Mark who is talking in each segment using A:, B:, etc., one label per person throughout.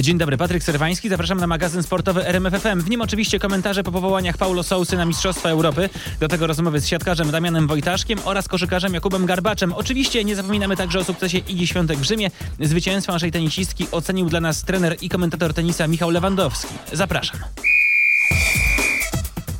A: Dzień dobry, Patryk Serwański, zapraszam na magazyn sportowy RMFFM. W nim oczywiście komentarze po powołaniach Paulo Sousy na Mistrzostwa Europy. Do tego rozmowy z siatkarzem Damianem Wojtaszkiem oraz koszykarzem Jakubem Garbaczem. Oczywiście nie zapominamy także o sukcesie Igi Świątek w Rzymie. Zwycięstwo naszej tenisistki ocenił dla nas trener i komentator tenisa Michał Lewandowski. Zapraszam.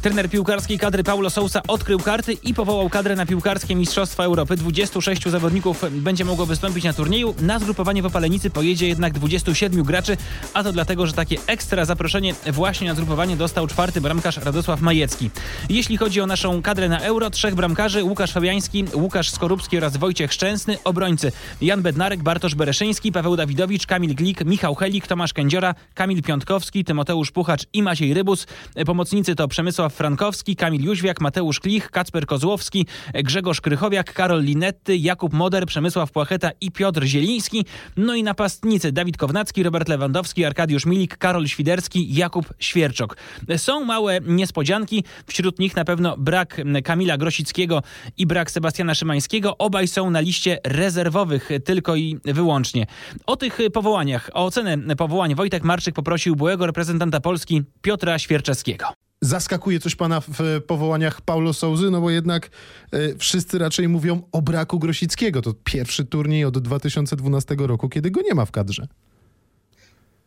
A: Trener piłkarskiej kadry Paulo Sousa odkrył karty i powołał kadrę na piłkarskie Mistrzostwa Europy. 26 zawodników będzie mogło wystąpić na turnieju. Na zgrupowanie w Opalenicy pojedzie jednak 27 graczy, a to dlatego, że takie ekstra zaproszenie właśnie na zgrupowanie dostał czwarty bramkarz Radosław Majecki. Jeśli chodzi o naszą kadrę na Euro, trzech bramkarzy Łukasz Fabiański, Łukasz Skorupski oraz Wojciech Szczęsny, obrońcy Jan Bednarek, Bartosz Bereszyński, Paweł Dawidowicz, Kamil Glik, Michał Helik, Tomasz Kędziora, Kamil Piątkowski, Tymoteusz Puchacz i Maciej Rybus. Pomocnicy to Przemysław Frankowski, Kamil Jóźwiak, Mateusz Klich, Kacper Kozłowski, Grzegorz Krychowiak, Karol Linetty, Jakub Moder, Przemysław Płacheta i Piotr Zieliński. No i napastnicy Dawid Kownacki, Robert Lewandowski, Arkadiusz Milik, Karol Świderski, Jakub Świerczok. Są małe niespodzianki, wśród nich na pewno brak Kamila Grosickiego i brak Sebastiana Szymańskiego. Obaj są na liście rezerwowych tylko i wyłącznie. O tych powołaniach, o ocenę powołań Wojtek Marczyk poprosił byłego reprezentanta Polski Piotra Świerczewskiego.
B: Zaskakuje coś pana w powołaniach Paulo Souzy, no bo jednak y, wszyscy raczej mówią o braku Grosickiego. To pierwszy turniej od 2012 roku, kiedy go nie ma w kadrze.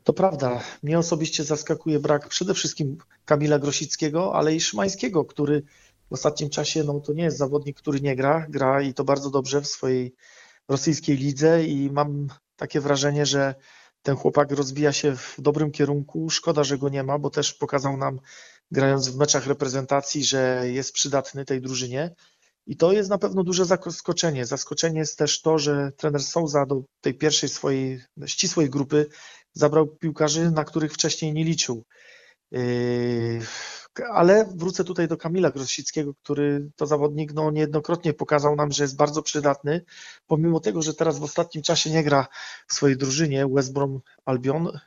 C: To prawda. Mnie osobiście zaskakuje brak przede wszystkim Kamila Grosickiego, ale i Szymańskiego, który w ostatnim czasie, no to nie jest zawodnik, który nie gra, gra i to bardzo dobrze w swojej rosyjskiej lidze i mam takie wrażenie, że ten chłopak rozwija się w dobrym kierunku. Szkoda, że go nie ma, bo też pokazał nam grając w meczach reprezentacji, że jest przydatny tej drużynie. I to jest na pewno duże zaskoczenie. Zaskoczenie jest też to, że trener Souza do tej pierwszej swojej ścisłej grupy zabrał piłkarzy, na których wcześniej nie liczył. Yy, ale wrócę tutaj do Kamila Grosickiego, który to zawodnik no, niejednokrotnie pokazał nam, że jest bardzo przydatny, pomimo tego, że teraz w ostatnim czasie nie gra w swojej drużynie West Brom Albion,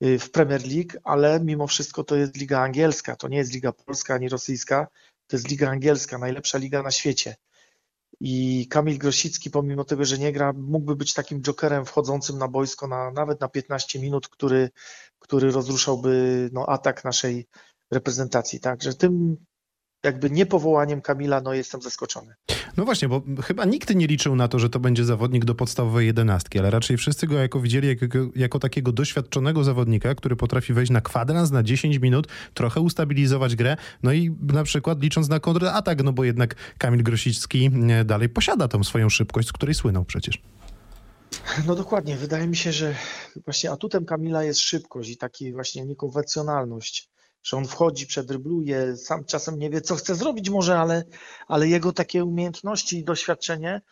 C: w Premier League, ale mimo wszystko to jest liga angielska, to nie jest liga polska ani rosyjska, to jest liga angielska, najlepsza liga na świecie. I Kamil Grosicki, pomimo tego, że nie gra, mógłby być takim jokerem wchodzącym na boisko na, nawet na 15 minut, który, który rozruszałby no, atak naszej reprezentacji. Także tym jakby niepowołaniem Kamila, no jestem zaskoczony.
B: No właśnie, bo chyba nikt nie liczył na to, że to będzie zawodnik do podstawowej jedenastki, ale raczej wszyscy go jako widzieli jako, jako takiego doświadczonego zawodnika, który potrafi wejść na kwadrans na 10 minut, trochę ustabilizować grę, no i na przykład licząc na kontratak, no bo jednak Kamil Grosicki dalej posiada tą swoją szybkość, z której słynął przecież.
C: No dokładnie. Wydaje mi się, że właśnie atutem Kamila jest szybkość i taki właśnie niekonwencjonalność że on wchodzi, przedrybluje, sam czasem nie wie, co chce zrobić może, ale, ale jego takie umiejętności i doświadczenie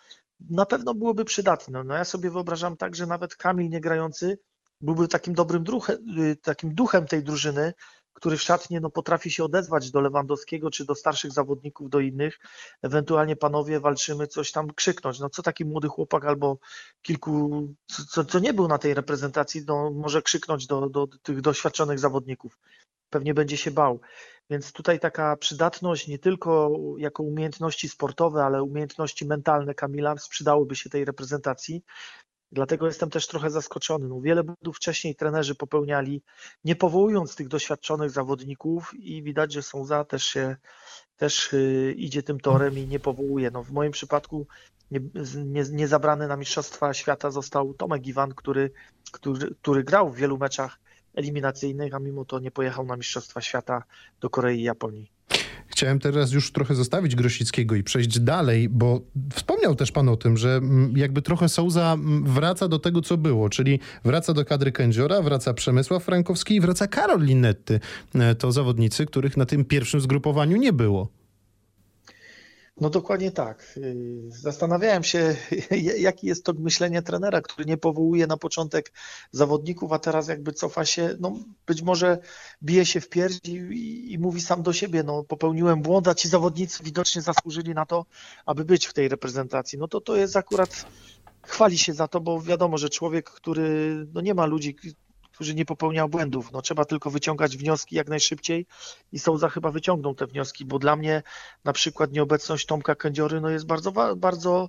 C: na pewno byłoby przydatne. No ja sobie wyobrażam tak, że nawet Kamil niegrający byłby takim dobrym duchem, y, takim duchem tej drużyny, który w szatnie no, potrafi się odezwać do Lewandowskiego czy do starszych zawodników, do innych, ewentualnie panowie walczymy, coś tam krzyknąć. No co taki młody chłopak albo kilku, co, co nie był na tej reprezentacji, no, może krzyknąć do, do tych doświadczonych zawodników pewnie będzie się bał. Więc tutaj taka przydatność nie tylko jako umiejętności sportowe, ale umiejętności mentalne Kamila przydałyby się tej reprezentacji. Dlatego jestem też trochę zaskoczony. No, wiele błędów wcześniej trenerzy popełniali, nie powołując tych doświadczonych zawodników i widać, że Sąza też się też y, idzie tym torem i nie powołuje. No, w moim przypadku nie, nie, nie zabrany na Mistrzostwa Świata został Tomek Iwan, który, który, który grał w wielu meczach eliminacyjnych, a mimo to nie pojechał na Mistrzostwa Świata do Korei i Japonii.
B: Chciałem teraz już trochę zostawić Grosickiego i przejść dalej, bo wspomniał też pan o tym, że mm, jakby trochę Souza mm, wraca do tego, co było, czyli wraca do kadry Kędziora, wraca Przemysław Frankowski i wraca Karol Linetty. E, to zawodnicy, których na tym pierwszym zgrupowaniu nie było.
C: No dokładnie tak. Y, zastanawiałem się, jaki jest to myślenie trenera, który nie powołuje na początek zawodników, a teraz jakby cofa się, no być może bije się w pierś i, i mówi sam do siebie, no popełniłem błąd, a ci zawodnicy widocznie zasłużyli na to, aby być w tej reprezentacji. No to to jest akurat chwali się za to, bo wiadomo, że człowiek, który no nie ma ludzi, którzy nie popełniają błędów. No, trzeba tylko wyciągać wnioski jak najszybciej i Souza chyba wyciągną te wnioski, bo dla mnie na przykład nieobecność Tomka Kędziory no, jest bardzo, bardzo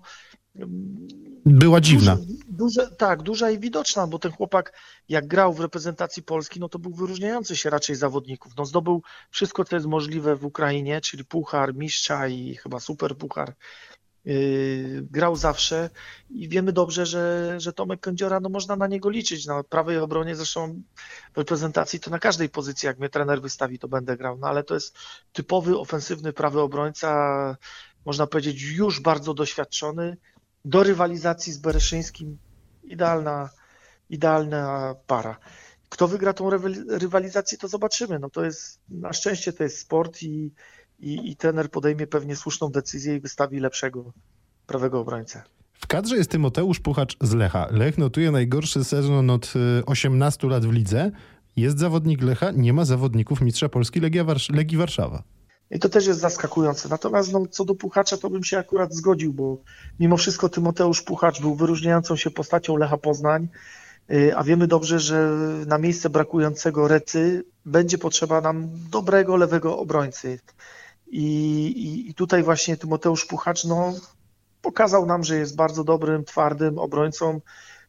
B: była dziwna.
C: Duże, tak, duża i widoczna, bo ten chłopak jak grał w reprezentacji Polski, no to był wyróżniający się raczej zawodników. No zdobył wszystko, co jest możliwe w Ukrainie, czyli puchar, mistrza i chyba super puchar. Yy, grał zawsze i wiemy dobrze, że, że Tomek Kędziora, no można na niego liczyć. Na prawej obronie zresztą w reprezentacji to na każdej pozycji, jak mnie trener wystawi, to będę grał. No ale to jest typowy, ofensywny prawy obrońca, można powiedzieć już bardzo doświadczony, do rywalizacji z Bereszyńskim idealna, idealna para. Kto wygra tą rywalizację, to zobaczymy. No to jest, na szczęście to jest sport i, i, i trener podejmie pewnie słuszną decyzję i wystawi lepszego prawego obrońcę.
B: W kadrze jest Tymoteusz Puchacz z Lecha. Lech notuje najgorszy sezon od 18 y, lat w lidze. Jest zawodnik Lecha, nie ma zawodników mistrza Polski Legia Legii Warszawa.
C: I to też jest zaskakujące. Natomiast no, co do Puchacza, to bym się akurat zgodził, bo mimo wszystko Tymoteusz Puchacz był wyróżniającą się postacią Lecha Poznań, y, a wiemy dobrze, że na miejsce brakującego Recy będzie potrzeba nam dobrego lewego obrońcy. I, i, tutaj właśnie Tymoteusz Puchacz no, pokazał nam, że jest bardzo dobrym, twardym obrońcą,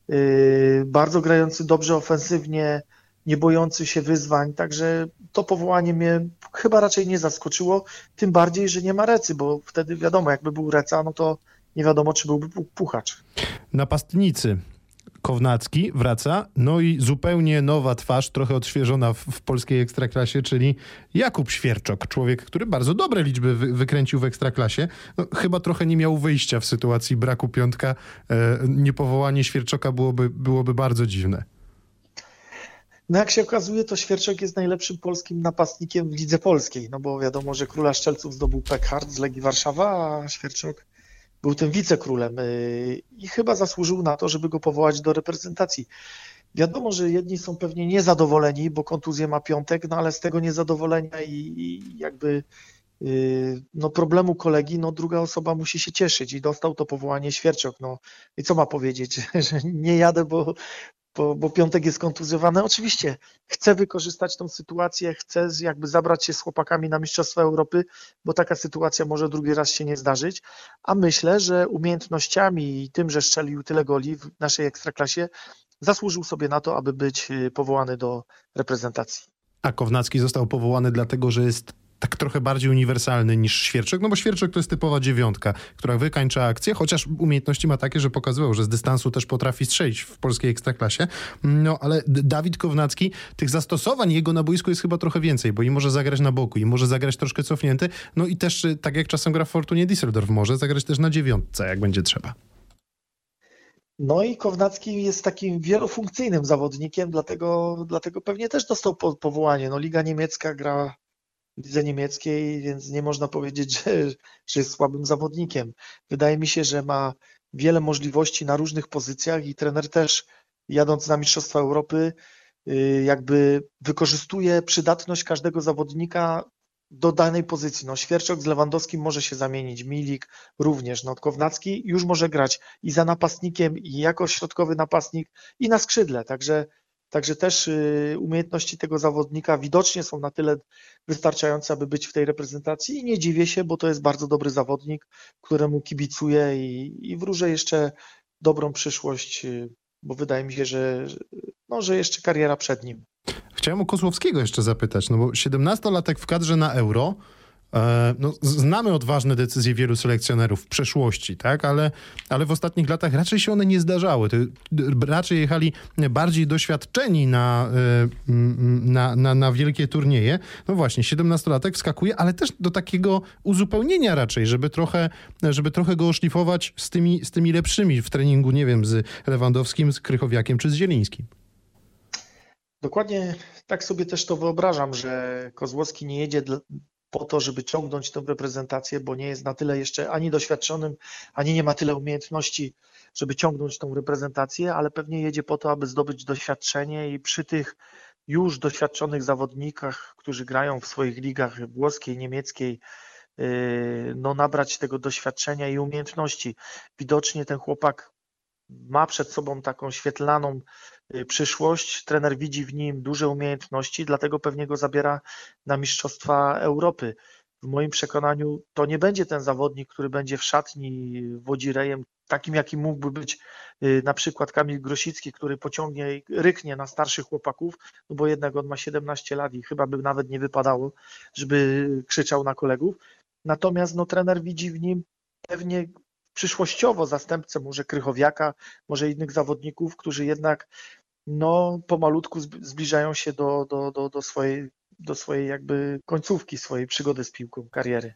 C: yy, bardzo grający dobrze ofensywnie, nie bojący się wyzwań, także to powołanie mnie chyba raczej nie zaskoczyło, tym bardziej, że nie ma Recy, bo wtedy wiadomo, jakby był Reca, no to nie wiadomo, czy byłby Puchacz.
B: Napastnicy. Kownacki wraca, no i zupełnie nowa twarz, trochę odświeżona w, w polskiej ekstraklasie, czyli Jakub Świerczok, człowiek, który bardzo dobre liczby wy, wykręcił w ekstraklasie. No, chyba trochę nie miał wyjścia w sytuacji braku piątka. E, niepowołanie Świerczoka byłoby, byłoby bardzo dziwne.
C: No jak się okazuje, to Świerczek jest najlepszym polskim napastnikiem w lidze polskiej, no bo wiadomo, że króla szczelców zdobył Pekhard z Legii Warszawa, a Świerczok był tym wicekrólem y, i chyba zasłużył na to, żeby go powołać do reprezentacji. Wiadomo, że jedni są pewnie niezadowoleni, bo kontuzję ma piątek, no ale z tego niezadowolenia i, jakby y, no problemu kolegi, no druga osoba musi się cieszyć i dostał to powołanie Świerczok. No i co ma powiedzieć, że nie jadę, bo, bo, bo Piątek jest kontuzjowany. Oczywiście chcę wykorzystać tą sytuację, chcę jakby zabrać się z chłopakami na Mistrzostwa Europy, bo taka sytuacja może drugi raz się nie zdarzyć, a myślę, że umiejętnościami i tym, że strzelił tyle goli w naszej ekstraklasie, zasłużył sobie na to, aby być y, powołany do reprezentacji.
B: A Kownacki został powołany dlatego, że jest tak trochę bardziej uniwersalny niż Świerczek, no bo Świerczek to jest typowa dziewiątka, która wykańcza akcję, chociaż umiejętności ma takie, że pokazywał, że z dystansu też potrafi strzelić w polskiej ekstraklasie. No ale Dawid Kownacki, tych zastosowań jego na boisku jest chyba trochę więcej, bo i może zagrać na boku, i może zagrać troszkę cofnięty, no i też y, tak jak czasem gra w Fortunie Düsseldorf, może zagrać też na dziewiątce, jak będzie trzeba.
C: No i Kownacki jest takim wielofunkcyjnym zawodnikiem, dlatego, dlatego pewnie też dostał powołanie. No, Liga Niemiecka gra lidze niemieckiej, więc nie można powiedzieć, że, że jest słabym zawodnikiem. Wydaje mi się, że ma wiele możliwości na różnych pozycjach i trener też, jadąc na Mistrzostwa Europy, y, jakby wykorzystuje przydatność każdego zawodnika do danej pozycji. No, Świerczok z Lewandowskim może się zamienić, Milik również, no, Kownacki już może grać i za napastnikiem, i jako środkowy napastnik, i na skrzydle, także Także też y, umiejętności tego zawodnika widocznie są na tyle wystarczające, aby być w tej reprezentacji i nie dziwię się, bo to jest bardzo dobry zawodnik, któremu kibicuję i, i wróżę jeszcze dobrą przyszłość, y, bo wydaje mi się, że, no, że jeszcze kariera przed nim.
B: Chciałem o Kozłowskiego jeszcze zapytać, no bo 17-latek w kadrze na Euro, no, znamy odważne decyzje wielu selekcjonerów w przeszłości, tak? ale, ale w ostatnich latach raczej się one nie zdarzały. Raczej jechali bardziej doświadczeni na, e, na, na, na wielkie turnieje. No właśnie, 17-latek wskakuje, ale też do takiego uzupełnienia raczej, żeby trochę, żeby trochę go oszlifować z tymi, z tymi lepszymi w treningu, nie wiem, z Lewandowskim, z Krychowiakiem czy z Zielińskim.
C: Dokładnie tak sobie też to wyobrażam, że Kozłowski nie jedzie po to, żeby ciągnąć tę reprezentację, bo nie jest na tyle jeszcze ani doświadczonym, ani nie ma tyle umiejętności, żeby ciągnąć tą reprezentację, ale pewnie jedzie po to, aby zdobyć doświadczenie i przy tych już doświadczonych zawodnikach, którzy grają w swoich ligach włoskiej, niemieckiej, yy, no nabrać tego doświadczenia i umiejętności. Widocznie ten chłopak ma przed sobą taką świetlaną przyszłość. Trener widzi w nim duże umiejętności, dlatego pewnie go zabiera na Mistrzostwa Europy. W moim przekonaniu to nie będzie ten zawodnik, który będzie w szatni wodzirejem takim jakim mógłby być y, na przykład Kamil Grosicki, który pociągnie, ryknie na starszych chłopaków, no bo jednak on ma 17 lat i chyba by nawet nie wypadało, żeby krzyczał na kolegów. Natomiast no, trener widzi w nim pewnie przyszłościowo zastępcę może Krychowiaka, może innych zawodników, którzy jednak no, pomalutku zbliżają się do, do, do, do, swojej, do swojej jakby końcówki swojej przygody z piłką, kariery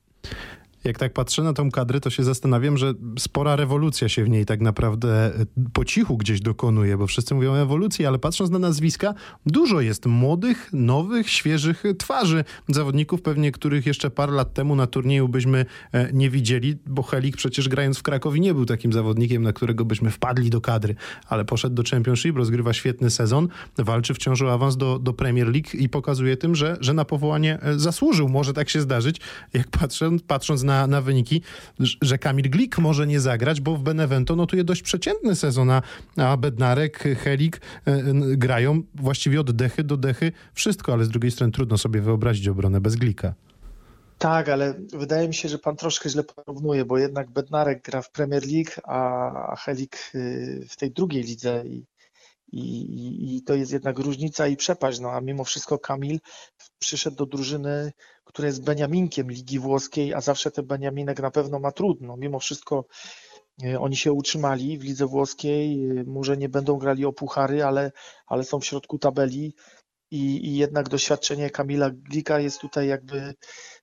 B: jak tak patrzę na tą kadrę, to się zastanawiam, że spora rewolucja się w niej tak naprawdę e, po cichu gdzieś dokonuje, bo wszyscy mówią o ewolucji, ale patrząc na nazwiska, dużo jest młodych, nowych, świeżych twarzy zawodników, pewnie których jeszcze parę lat temu na turnieju byśmy e, nie widzieli, bo Helik przecież grając w Krakowie nie był takim zawodnikiem, na którego byśmy wpadli do kadry, ale poszedł do Championship, rozgrywa świetny sezon, walczy wciąż o awans do, do Premier League i pokazuje tym, że, że na powołanie e, zasłużył. Może tak się zdarzyć, jak patrzę, patrząc na na, na wyniki, że Kamil Glik może nie zagrać, bo w Benevento notuje dość przeciętny sezon, a, Bednarek, Helik e, grają właściwie od dechy do dechy wszystko, ale z drugiej strony trudno sobie wyobrazić obronę bez Glika.
C: Tak, ale wydaje mi się, że pan troszkę źle porównuje, bo jednak Bednarek gra w Premier League, a Helik y, w tej drugiej lidze i i, I, to jest jednak różnica i przepaść. No a mimo wszystko Kamil przyszedł do drużyny, która jest Beniaminkiem Ligi Włoskiej, a zawsze ten Beniaminek na pewno ma trudno. Mimo wszystko e, oni się utrzymali w lidze włoskiej. E, może nie będą grali o puchary, ale, ale są w środku tabeli. I, I jednak doświadczenie Kamila Glika jest tutaj jakby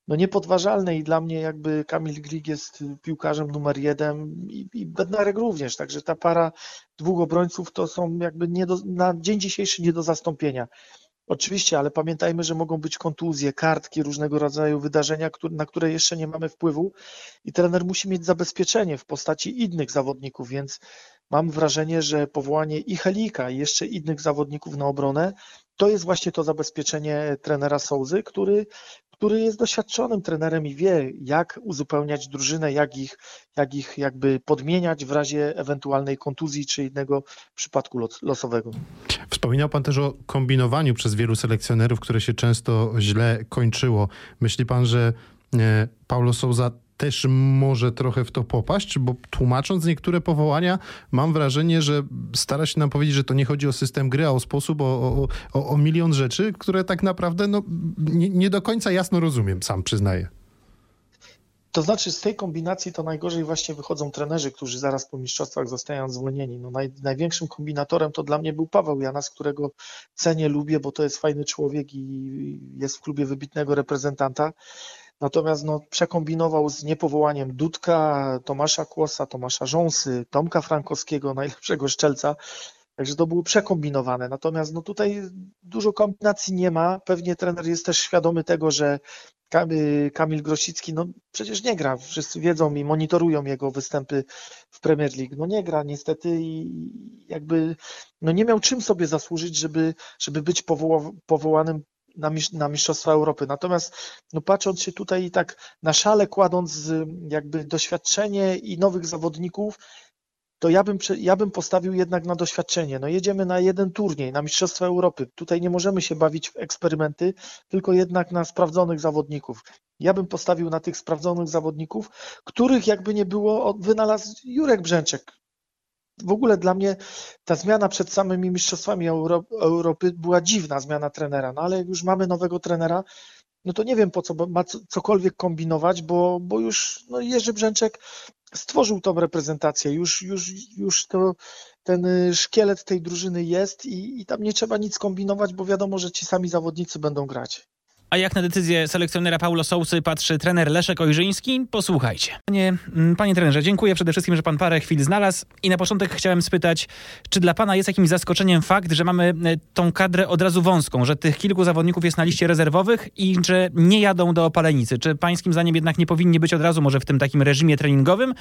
C: no niepodważalne i dla mnie jakby Kamil Glik jest piłkarzem numer jeden i, i Bednarek również, także ta para dwóch obrońców to są jakby nie do, na dzień dzisiejszy nie do zastąpienia. Oczywiście, ale pamiętajmy, że mogą być kontuzje, kartki, różnego rodzaju wydarzenia, na które jeszcze nie mamy wpływu i trener musi mieć zabezpieczenie w postaci innych zawodników, więc mam wrażenie, że powołanie i Helika i jeszcze innych zawodników na obronę to jest właśnie to zabezpieczenie trenera Sołzy, który, który jest doświadczonym trenerem i wie, jak uzupełniać drużynę, jak ich, jak ich jakby podmieniać w razie ewentualnej kontuzji czy innego przypadku losowego.
B: Wspominał Pan też o kombinowaniu przez wielu selekcjonerów, które się często źle kończyło. Myśli Pan, że e, Paulo Souza też może trochę w to popaść, bo tłumacząc niektóre powołania, mam wrażenie, że stara się nam powiedzieć, że to nie chodzi o system gry, a o sposób, o, o, o milion rzeczy, które tak naprawdę no, nie, nie do końca jasno rozumiem, sam przyznaję.
C: To znaczy z tej kombinacji to najgorzej właśnie wychodzą trenerzy, którzy zaraz po mistrzostwach zostają zwolnieni. No naj, największym kombinatorem to dla mnie był Paweł Janas, którego cenię, lubię, bo to jest fajny człowiek i jest w klubie wybitnego reprezentanta. Natomiast no, przekombinował z niepowołaniem Dudka, Tomasza Kłosa, Tomasza Rząsy, Tomka Frankowskiego, najlepszego szczelca. Także to było przekombinowane. Natomiast no, tutaj dużo kombinacji nie ma. Pewnie trener jest też świadomy tego, że Kamil Grosicki, no przecież nie gra. Wszyscy wiedzą i monitorują jego występy w Premier League. No nie gra niestety i jakby no nie miał czym sobie zasłużyć, żeby, żeby być powoła, powołanym na, na Mistrzostwa Europy. Natomiast no, patrząc się tutaj tak na szale, kładąc jakby doświadczenie i nowych zawodników, to ja bym, ja bym postawił jednak na doświadczenie. No jedziemy na jeden turniej, na Mistrzostwa Europy. Tutaj nie możemy się bawić w eksperymenty, tylko jednak na sprawdzonych zawodników. Ja bym postawił na tych sprawdzonych zawodników, których jakby nie było, wynalazł Jurek Brzęczek w ogóle dla mnie ta zmiana przed samymi Mistrzostwami Euro Europy była dziwna, zmiana trenera, no ale jak już mamy nowego trenera, no to nie wiem po co ma cokolwiek kombinować, bo, bo już no Jerzy Brzęczek stworzył tą reprezentację, już, już, już to, ten szkielet tej drużyny jest i, i tam nie trzeba nic kombinować, bo wiadomo, że ci sami zawodnicy będą grać.
A: A jak na decyzję selekcjonera Paulo Sousy patrzy trener Leszek Ojrzyński? Posłuchajcie. Panie, mm, panie trenerze, dziękuję przede wszystkim, że pan parę chwil znalazł. I na początek chciałem spytać, czy dla pana jest jakimś zaskoczeniem fakt, że mamy e, tą kadrę od razu wąską, że tych kilku zawodników jest na liście rezerwowych i że nie jadą do opalenicy? Czy pańskim zdaniem jednak nie powinni być od razu może w tym takim reżimie treningowym?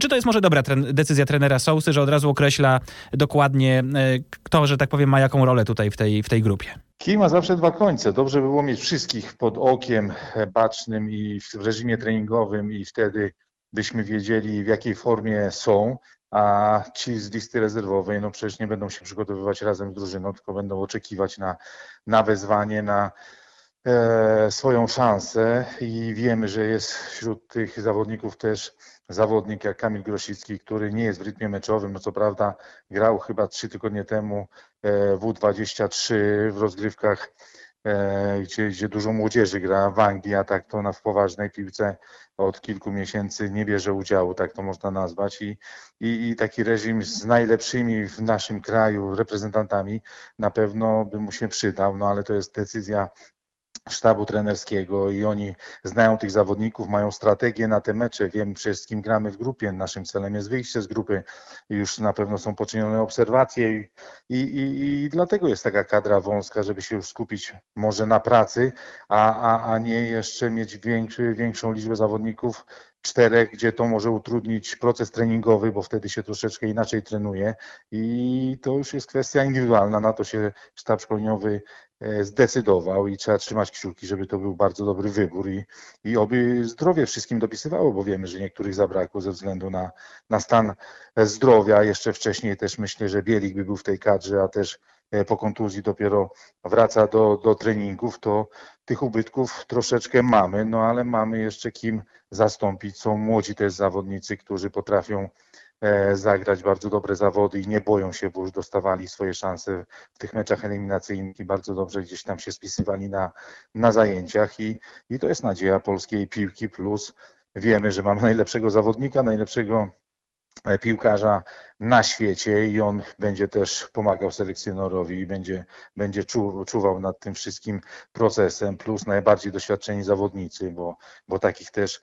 A: Czy to jest może dobra tre decyzja trenera Sousy, że od razu określa dokładnie e, kto, że tak powiem, ma jaką rolę tutaj w tej, w tej grupie?
D: Kij ma zawsze dwa końce. Dobrze by było mieć wszystkich pod okiem bacznym i w reżimie treningowym i wtedy byśmy wiedzieli w jakiej formie są, a ci z listy rezerwowej no przecież nie będą się przygotowywać razem z drużyną, tylko będą oczekiwać na, na wezwanie, na, e, swoją szansę i wiemy, że jest wśród tych zawodników też zawodnik jak Kamil Grosicki, który nie jest w rytmie meczowym, no co prawda grał chyba trzy tygodnie temu e, W23 w rozgrywkach E, gdzie, gdzie dużo młodzieży gra w Anglii, a tak to na w poważnej piłce od kilku miesięcy nie bierze udziału, tak to można nazwać. I, i, i taki reżim z najlepszymi w naszym kraju reprezentantami na pewno by mu się przydał, no ale to jest decyzja sztabu trenerskiego i oni znają tych zawodników, mają strategię na te mecze, wiem przecież z kim gramy w grupie, naszym celem jest wyjście z grupy, już na pewno są poczynione obserwacje i, i, i, dlatego jest taka kadra wąska, żeby się już skupić może na pracy, a, a, a nie jeszcze mieć większy, większą liczbę zawodników, czterech, gdzie to może utrudnić proces treningowy, bo wtedy się troszeczkę inaczej trenuje i to już jest kwestia indywidualna, na to się sztab szkoleniowy E, zdecydował i trzeba trzymać kciuki, żeby to był bardzo dobry wybór i, i oby zdrowie wszystkim dopisywało, bo wiemy, że niektórych zabrakło ze względu na, na stan zdrowia. Jeszcze wcześniej też myślę, że Bielik by był w tej kadrze, a też po kontuzji dopiero wraca do, do treningów, to tych ubytków troszeczkę mamy, no ale mamy jeszcze kim zastąpić. Są młodzi też zawodnicy, którzy potrafią E, zagrać bardzo dobre zawody i nie boją się, bo już dostawali swoje szanse w tych meczach eliminacyjnych i bardzo dobrze gdzieś tam się spisywali na, na zajęciach i, i to jest nadzieja polskiej piłki plus wiemy, że mamy najlepszego zawodnika, najlepszego e, piłkarza na świecie i on będzie też pomagał selekcjonerowi i będzie, będzie czu, czuwał nad tym wszystkim procesem, plus najbardziej doświadczeni zawodnicy, bo, bo takich też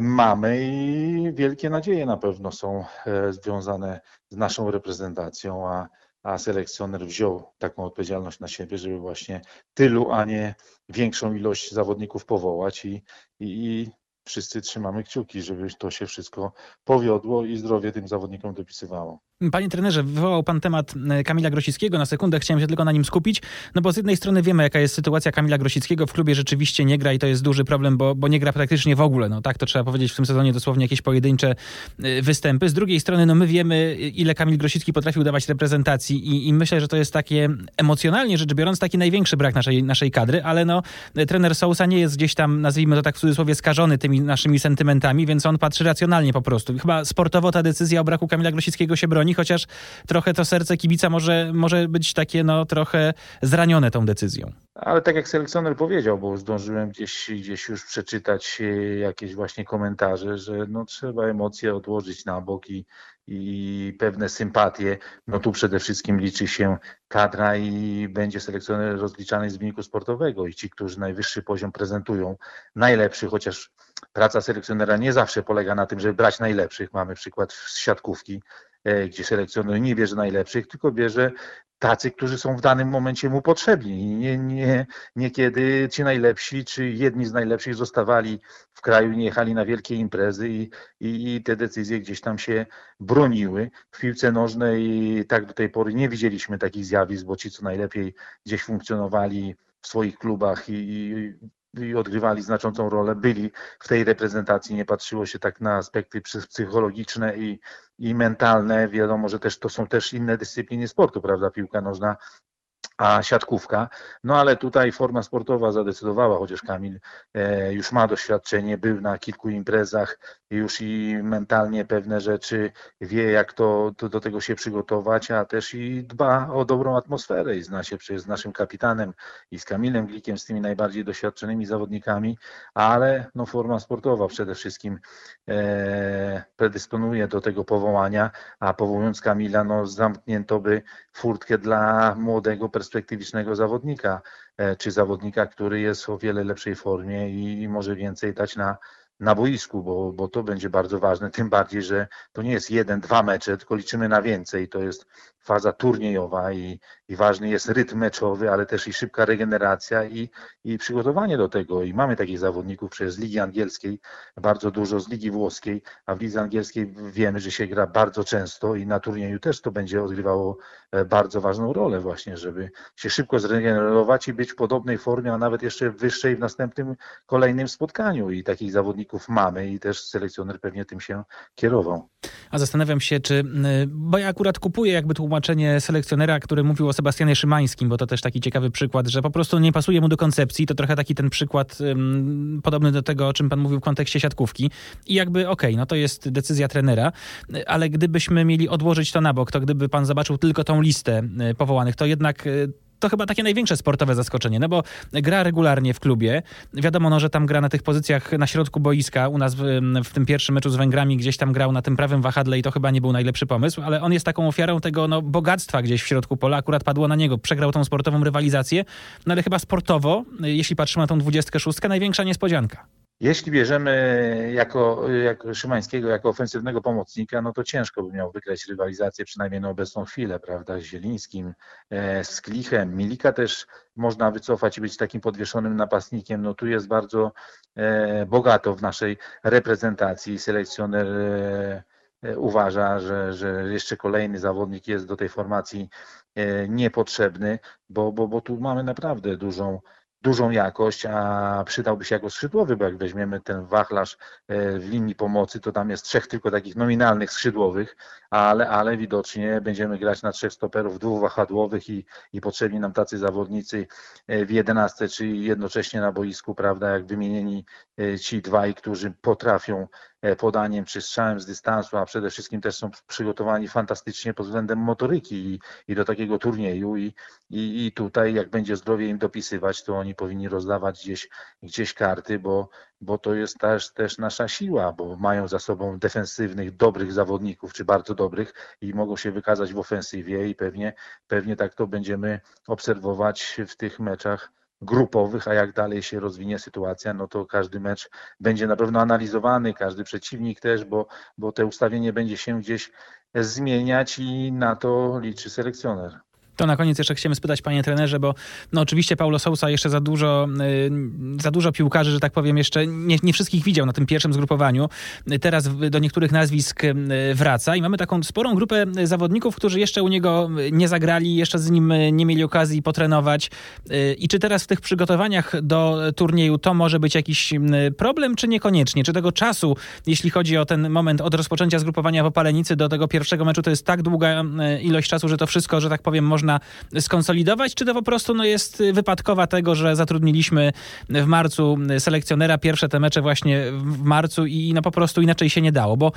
D: mamy i wielkie nadzieje na pewno są e, związane z naszą reprezentacją, a, a selekcjoner wziął taką odpowiedzialność na siebie, żeby właśnie tylu, a nie większą ilość zawodników powołać i, i, wszyscy trzymamy kciuki, żeby to się wszystko powiodło i zdrowie tym zawodnikom dopisywało.
A: Panie trenerze, wywołał pan temat e, Kamila Grosickiego. Na sekundę chciałem się tylko na nim skupić, no bo z jednej strony wiemy, jaka jest sytuacja Kamila Grosickiego. W klubie rzeczywiście nie gra i to jest duży problem, bo, bo nie gra praktycznie w ogóle. No tak, to trzeba powiedzieć w tym sezonie dosłownie jakieś pojedyncze e, występy. Z drugiej strony, no my wiemy, ile Kamil Grosicki potrafił dawać reprezentacji i, i myślę, że to jest takie emocjonalnie rzecz biorąc taki największy brak naszej, naszej kadry, ale no trener Sousa nie jest gdzieś tam, nazwijmy to tak w cudzysłowie, skażony tymi naszymi sentymentami, więc on patrzy racjonalnie po prostu. Chyba sportowo ta decyzja o braku Kamila Grosickiego się broni, chociaż trochę to serce kibica może, może być takie no trochę zranione tą decyzją.
D: Ale tak jak selekcjoner powiedział, bo zdążyłem gdzieś, gdzieś już przeczytać e, jakieś właśnie komentarze, że no trzeba emocje odłożyć na bok i, i pewne sympatie. No tu przede wszystkim liczy się kadra i będzie selekcjoner rozliczany z wyniku sportowego i ci, którzy najwyższy poziom prezentują, najlepszy, chociaż praca selekcjonera nie zawsze polega na tym, żeby brać najlepszych. Mamy przykład z siatkówki, E, gdzie selekcjoner nie bierze najlepszych, tylko bierze tacy, którzy są w danym momencie mu potrzebni. Nie, nie, niekiedy ci najlepsi, czy jedni z najlepszych zostawali w kraju, nie jechali na wielkie imprezy i, i, i te decyzje gdzieś tam się broniły. W piłce nożnej tak do tej pory nie widzieliśmy takich zjawisk, bo ci, co najlepiej gdzieś funkcjonowali w swoich klubach i, i i odgrywali znaczącą rolę, byli w tej reprezentacji, nie patrzyło się tak na aspekty psychologiczne i, i mentalne. Wiadomo, że też to są też inne dyscypliny sportu, prawda? Piłka nożna a siatkówka. No ale tutaj forma sportowa zadecydowała, chociaż Kamil e, już ma doświadczenie, był na kilku imprezach, już i mentalnie pewne rzeczy wie, jak to, to do tego się przygotować, a też i dba o dobrą atmosferę i zna się przecież z naszym kapitanem i z Kamilem Glikiem, z tymi najbardziej doświadczonymi zawodnikami, ale no, forma sportowa przede wszystkim e, predysponuje do tego powołania, a powołując Kamila, no zamknięto by furtkę dla młodego perspektywicznego zawodnika, e, czy zawodnika, który jest o wiele lepszej formie i może więcej dać na, na boisku, bo, bo to będzie bardzo ważne, tym bardziej, że to nie jest jeden, dwa mecze, tylko liczymy na więcej. To jest faza turniejowa i, i ważny jest rytm meczowy, ale też i szybka regeneracja i, i przygotowanie do tego. I mamy takich zawodników przez Ligi Angielskiej, bardzo dużo z Ligi Włoskiej, a w Lidze Angielskiej wiemy, że się gra bardzo często i na turnieju też to będzie odgrywało e, bardzo ważną rolę właśnie, żeby się szybko zregenerować i być w podobnej formie, a nawet jeszcze wyższej w następnym, kolejnym spotkaniu. I takich zawodników zawodników mamy i też selekcjoner pewnie tym się kierował.
A: A zastanawiam się, czy, bo ja akurat kupuję jakby tłumaczenie selekcjonera, który mówił o Sebastianie Szymańskim, bo to też taki ciekawy przykład, że po prostu nie pasuje mu do koncepcji. To trochę taki ten przykład um, podobny do tego, o czym pan mówił w kontekście siatkówki. I jakby okej, okay, no to jest decyzja trenera, ale gdybyśmy mieli odłożyć to na bok, to gdyby pan zobaczył tylko tą listę powołanych, to jednak to chyba takie największe sportowe zaskoczenie, no bo gra regularnie w klubie. Wiadomo, no, że tam gra na tych pozycjach na środku boiska. U nas w, w, tym pierwszym meczu z Węgrami gdzieś tam grał na tym prawym wahadle i to chyba nie był najlepszy pomysł, ale on jest taką ofiarą tego no, bogactwa gdzieś w środku pola. Akurat padło na niego. Przegrał tą sportową rywalizację, no ale chyba sportowo, jeśli patrzymy na tą 26, największa niespodzianka.
D: Jeśli bierzemy jako, jako Szymańskiego jako ofensywnego pomocnika, no to ciężko by miał wygrać rywalizację, przynajmniej na obecną chwilę, prawda, z Zielińskim, e, z Klichem. Milika też można wycofać i być takim podwieszonym napastnikiem. No tu jest bardzo e, bogato w naszej reprezentacji. Selekcjoner e, uważa, że, że jeszcze kolejny zawodnik jest do tej formacji niepotrzebny, bo, bo, bo tu mamy naprawdę dużą dużą jakość, a przydałby się jako skrzydłowy, bo jak weźmiemy ten wachlarz e, w linii pomocy, to tam jest trzech tylko takich nominalnych skrzydłowych, ale, ale widocznie będziemy grać na trzech stoperów, dwóch wahadłowych i, i potrzebni nam tacy zawodnicy e, w jedenastce, czyli jednocześnie na boisku, prawda, jak wymienieni e, ci dwaj, którzy potrafią podaniem czy strzałem z dystansu, a przede wszystkim też są przygotowani fantastycznie pod względem motoryki i, i do takiego turnieju. I, i, i tutaj jak będzie zdrowie im dopisywać, to oni powinni rozdawać gdzieś, gdzieś karty, bo, bo to jest też, też nasza siła, bo mają za sobą defensywnych, dobrych zawodników, czy bardzo dobrych i mogą się wykazać w ofensywie i pewnie, pewnie tak to będziemy obserwować w tych meczach grupowych, a jak dalej się rozwinie sytuacja, no to każdy mecz będzie na pewno analizowany, każdy przeciwnik też, bo, bo te ustawienie będzie się gdzieś zmieniać i na to liczy selekcjoner.
A: To na koniec jeszcze chcemy spytać, panie trenerze, bo no oczywiście Paulo Sousa jeszcze za dużo, y, za dużo piłkarzy, że tak powiem, jeszcze nie, nie wszystkich widział na tym pierwszym zgrupowaniu. Teraz do niektórych nazwisk y, wraca i mamy taką sporą grupę zawodników, którzy jeszcze u niego nie zagrali, jeszcze z nim nie mieli okazji potrenować. Y, I czy teraz w tych przygotowaniach do turnieju to może być jakiś problem, czy niekoniecznie? Czy tego czasu, jeśli chodzi o ten moment od rozpoczęcia zgrupowania w Opalenicy do tego pierwszego meczu, to jest tak długa ilość czasu, że to wszystko, że tak powiem, można skonsolidować, czy to po prostu no, jest wypadkowa tego, że zatrudniliśmy w marcu selekcjonera, pierwsze te mecze właśnie w marcu i no po prostu inaczej się nie dało, bo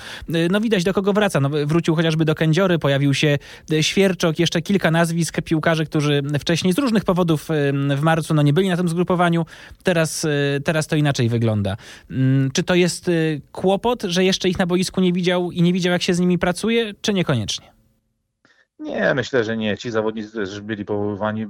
A: no widać do kogo wraca. No, wrócił chociażby do Kędziory, pojawił się Świerczok, jeszcze kilka nazwisk piłkarzy, którzy wcześniej z różnych powodów w marcu no, nie byli na tym zgrupowaniu. Teraz, teraz to inaczej wygląda. Mm, czy to jest kłopot, że jeszcze ich na boisku nie widział i nie widział, jak się z nimi pracuje, czy niekoniecznie?
D: Nie, myślę, że nie. Ci zawodnicy też byli powoływani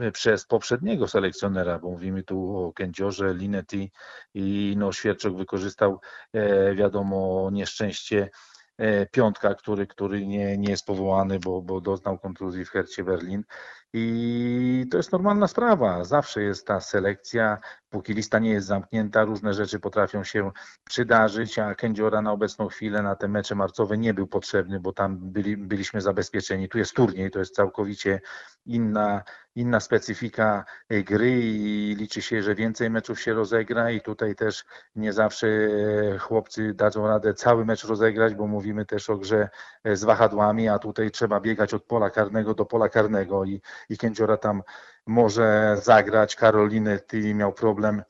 D: e, przez poprzedniego selekcjonera, bo mówimy tu o Kędziorze, Linetti i no, Świerczok wykorzystał, e, wiadomo, nieszczęście e, piątka, który, który nie, nie jest powołany, bo, bo doznał kontuzji w Hercie Berlin. I to jest normalna sprawa. Zawsze jest ta selekcja, póki lista nie jest zamknięta, różne rzeczy potrafią się przydarzyć, a Kędziora na obecną chwilę na te mecze marcowe nie był potrzebny, bo tam byli, byliśmy zabezpieczeni. Tu jest turniej, to jest całkowicie inna, inna specyfika gry i liczy się, że więcej meczów się rozegra i tutaj też nie zawsze chłopcy dadzą radę cały mecz rozegrać, bo mówimy też o grze z wahadłami, a tutaj trzeba biegać od pola karnego do pola karnego i, i Kędziora tam może zagrać. Karoliny ty miał problem,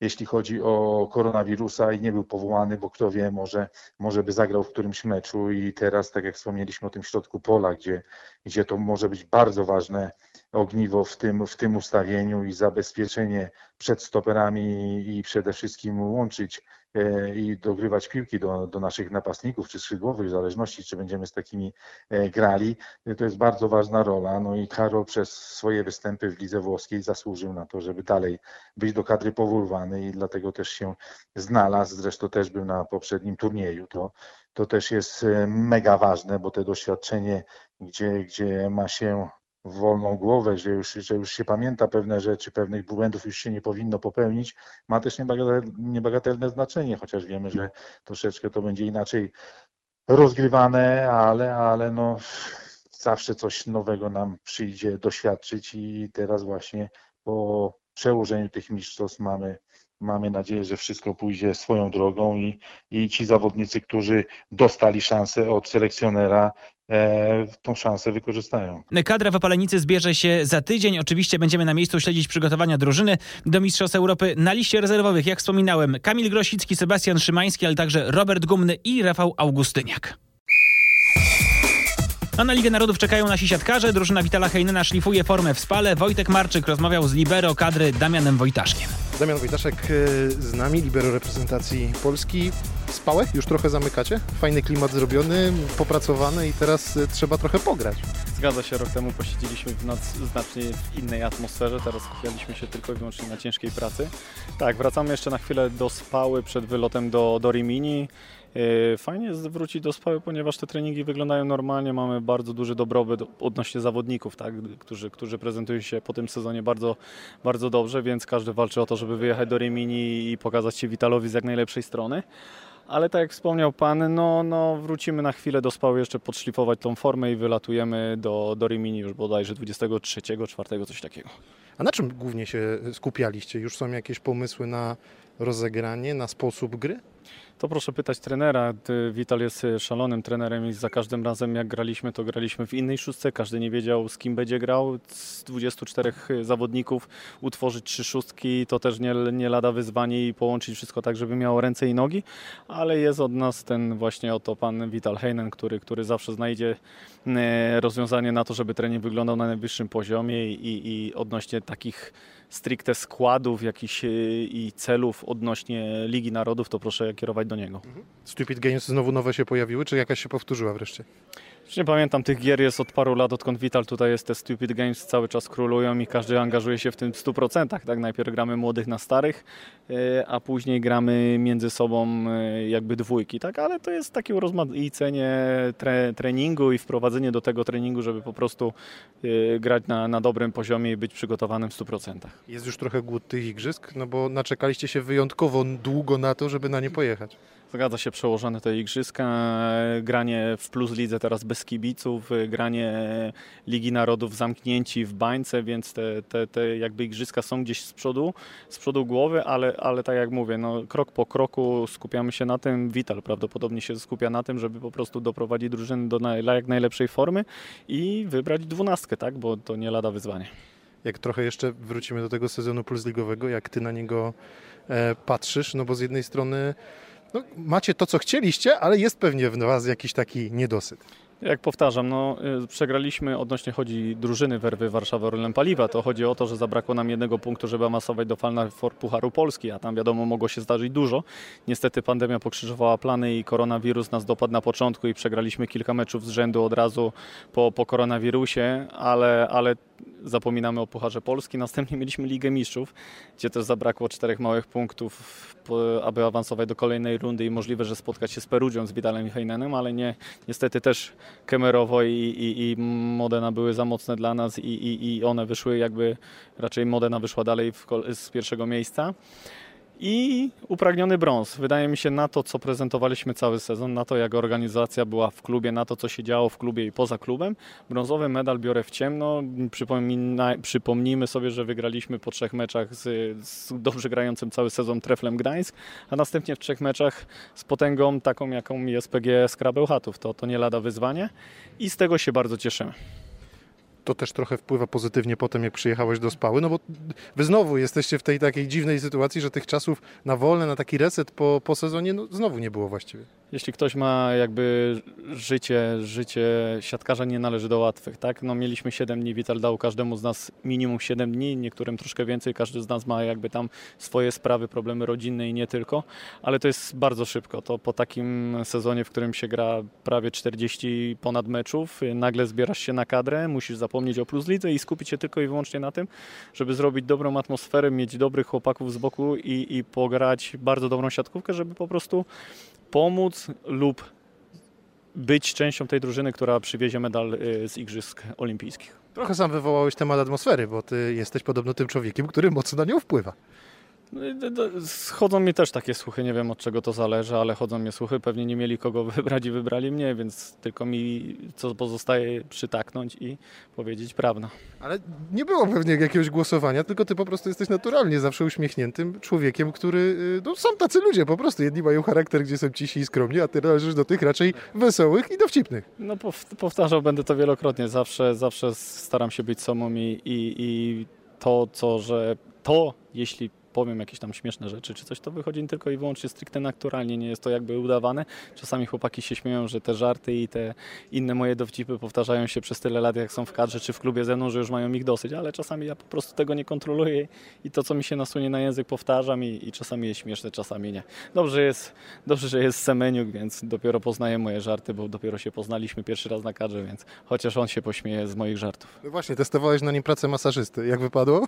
D: jeśli chodzi o koronawirusa i nie był powołany, bo kto wie, może, może by zagrał w którymś meczu i teraz, tak jak wspomnieliśmy o tym środku pola, gdzie, gdzie to może być bardzo ważne ogniwo w tym, w tym ustawieniu i zabezpieczenie przed stoperami i przede wszystkim łączyć E, i dogrywać piłki do, do naszych napastników czy skrzydłowych, w zależności czy będziemy z takimi e, grali, e, to jest bardzo ważna rola. No i Karol przez swoje występy w lidze włoskiej zasłużył na to, żeby dalej być do kadry powoływany i dlatego też się znalazł. Zresztą też był na poprzednim turnieju. To, to też jest mega ważne, bo te doświadczenie, gdzie, gdzie ma się wolną głowę, że już, że już się pamięta pewne rzeczy, pewnych błędów już się nie powinno popełnić, ma też niebagatelne znaczenie, chociaż wiemy, że troszeczkę to będzie inaczej rozgrywane, ale, ale no, zawsze coś nowego nam przyjdzie doświadczyć i teraz właśnie po przełożeniu tych mistrzostw mamy mamy nadzieję, że wszystko pójdzie swoją drogą i, i ci zawodnicy, którzy dostali szansę od selekcjonera, e, tą szansę wykorzystają.
A: Kadra w Opalenicy zbierze się za tydzień. Oczywiście będziemy na miejscu śledzić przygotowania drużyny do Mistrzostw Europy. Na liście rezerwowych, jak wspominałem, Kamil Grosicki, Sebastian Szymański, ale także Robert Gumny i Rafał Augustyniak. A na Ligę Narodów czekają nasi siatkarze. Drużyna Witala Heinena szlifuje formę w spale. Wojtek Marczyk rozmawiał z libero kadry Damianem Wojtaszkiem.
B: Damian Wojtaszek e, z nami, libero reprezentacji Polski. Spałę? Już trochę zamykacie? Fajny klimat zrobiony, popracowany i teraz e, trzeba trochę pograć.
E: Zgadza się, rok temu posiedzieliśmy w znacznie w innej atmosferze, teraz skupialiśmy się tylko i wyłącznie na ciężkiej pracy. Tak, wracamy jeszcze na chwilę do Spały przed wylotem do, do Rimini. E, fajnie jest wrócić do Spały, ponieważ te treningi wyglądają normalnie, mamy bardzo duży dobrobyt odnośnie zawodników, tak, którzy, którzy prezentują się po tym sezonie bardzo, bardzo dobrze, więc każdy walczy o to, żeby wyjechać do Rimini i pokazać się Witalowi z jak najlepszej strony. Ale tak jak wspomniał Pan, no, no wrócimy na chwilę do Spały jeszcze podszlifować tą formę i wylatujemy do, do Rimini już bodajże 23, 4, coś takiego.
B: A na czym głównie się skupialiście? Już są jakieś pomysły na rozegranie, na sposób gry?
E: To proszę pytać trenera. Wital jest e, szalonym trenerem i za każdym razem jak graliśmy, to graliśmy w innej szóstce. Każdy nie wiedział z kim będzie grał. Z 24 e, zawodników utworzyć trzy szóstki to też nie, nie lada wyzwanie i połączyć wszystko tak, żeby miało ręce i nogi. Ale jest od nas ten właśnie oto pan Vital Heinen, który, który zawsze znajdzie e, rozwiązanie na to, żeby trening wyglądał na najwyższym poziomie i, i odnośnie takich stricte składów jakichś i celów odnośnie Ligi Narodów, to proszę kierować do niego. Mhm.
B: Stupid Games znowu nowe się pojawiły, czy jakaś się powtórzyła wreszcie?
E: Nie pamiętam, tych gier jest od paru lat, odkąd Vital tutaj jest, te Stupid Games cały czas królują i każdy angażuje się w tym w 100%. Tak? Najpierw gramy młodych na starych, e, a później gramy między sobą e, jakby dwójki, tak? ale to jest takie urozmaicenie tre, treningu i wprowadzenie do tego treningu, żeby po prostu e, grać na, na dobrym poziomie i być przygotowanym w 100%.
B: Jest już trochę głód tych igrzysk, no bo naczekaliście się wyjątkowo długo na to, żeby na nie pojechać.
E: Zgadza się przełożone te igrzyska, granie w Plus Lidze teraz bez kibiców, granie Ligi Narodów zamknięci w bańce, więc te, te, te jakby igrzyska są gdzieś z przodu, z przodu głowy, ale, ale tak jak mówię, no, krok po kroku skupiamy się na tym, Vital prawdopodobnie się skupia na tym, żeby po prostu doprowadzić drużynę do jak najlepszej formy i wybrać dwunastkę, tak, bo to nie lada wyzwanie.
B: Jak trochę jeszcze wrócimy do tego sezonu plus ligowego, jak ty na niego e, patrzysz, no bo z jednej strony no, macie to, co chcieliście, ale jest pewnie w Was jakiś taki niedosyt.
E: Jak powtarzam, no, y, przegraliśmy odnośnie chodzi drużyny Werwy Warszawa Orlen Paliwa. To chodzi o to, że zabrakło nam jednego punktu, żeby awansować do Final Four Pucharu Polski, a tam wiadomo mogło się zdarzyć dużo. Niestety pandemia pokrzyżowała plany i koronawirus nas dopadł na początku i przegraliśmy kilka meczów z rzędu od razu po, po koronawirusie, ale, ale zapominamy o Pucharze Polski. Następnie mieliśmy Ligę Mistrzów, gdzie też zabrakło czterech małych punktów, aby awansować do kolejnej rundy i możliwe, że spotkać się z Perugią, z Vidalem i Heinenem, ale nie, niestety też Kemerowo i, i, i Modena były za mocne dla nas i, i, i one wyszły jakby, raczej Modena wyszła dalej w, z pierwszego miejsca i upragniony brąz. Wydaje mi się na to, co prezentowaliśmy cały sezon, na to, jak organizacja była w klubie, na to, co się działo w klubie i poza klubem. Brązowy medal biorę w ciemno. Przypomina, przypomnijmy sobie, że wygraliśmy po trzech meczach z, z dobrze grającym cały sezon Treflem Gdańsk, a następnie w trzech meczach z potęgą taką, jaką jest PG Skrabełchatów. To, to nie lada wyzwanie i z tego się bardzo cieszymy
B: to też trochę wpływa pozytywnie po tym, jak przyjechałeś do Spały, no bo wy znowu jesteście w tej takiej dziwnej sytuacji, że tych czasów na wolne, na taki reset po, po sezonie, no znowu nie było właściwie.
E: Jeśli ktoś ma jakby życie, życie siatkarza nie należy do łatwych, tak? No mieliśmy 7 dni, Vital dał każdemu z nas minimum 7 dni, niektórym troszkę więcej, każdy z nas ma jakby tam swoje sprawy, problemy rodzinne i nie tylko, ale to jest bardzo szybko. To po takim sezonie, w którym się gra prawie 40 ponad meczów, nagle zbierasz się na kadrę, musisz zapomnieć o plus lidze i skupić się tylko i wyłącznie na tym, żeby zrobić dobrą atmosferę, mieć dobrych chłopaków z boku i, i pograć bardzo dobrą siatkówkę, żeby po prostu pomóc lub być częścią tej drużyny, która przywiezie medal y, z Igrzysk Olimpijskich.
B: Trochę sam wywołałeś temat atmosfery, bo ty jesteś podobno tym człowiekiem, który mocno na nią wpływa.
E: Chodzą mi też takie słuchy, nie wiem od czego to zależy, ale chodzą mi słuchy. Pewnie nie mieli kogo wybrać i wybrali mnie, więc tylko mi co pozostaje przytaknąć i powiedzieć prawdę.
B: Ale nie było pewnie jakiegoś głosowania, tylko ty po prostu jesteś naturalnie zawsze uśmiechniętym człowiekiem, który. Y, no, są tacy ludzie po prostu. Jedni mają charakter, gdzie są cisi i skromni, a ty należysz do tych raczej wesołych i dowcipnych.
E: No powtarzał będę to wielokrotnie. Zawsze, zawsze staram się być sobą i, i, i to, co, że to, jeśli powiem jakieś tam śmieszne rzeczy czy coś, to wychodzi tylko i wyłącznie stricte naturalnie, nie jest to jakby udawane. Czasami chłopaki się śmieją, że te żarty i te inne moje dowcipy powtarzają się przez tyle lat, jak są w kadrze czy w klubie ze mną, że już mają ich dosyć, ale czasami ja po prostu tego nie kontroluję i to, co mi się nasunie na język, powtarzam i, i czasami jest śmieszne, czasami nie. Dobrze jest, dobrze, że jest Semeniuk, więc dopiero poznaję moje żarty, bo dopiero się poznaliśmy pierwszy raz na kadrze, więc chociaż on się pośmieje z moich żartów.
B: No właśnie, testowałeś na nim pracę masażysty. Jak wypadło?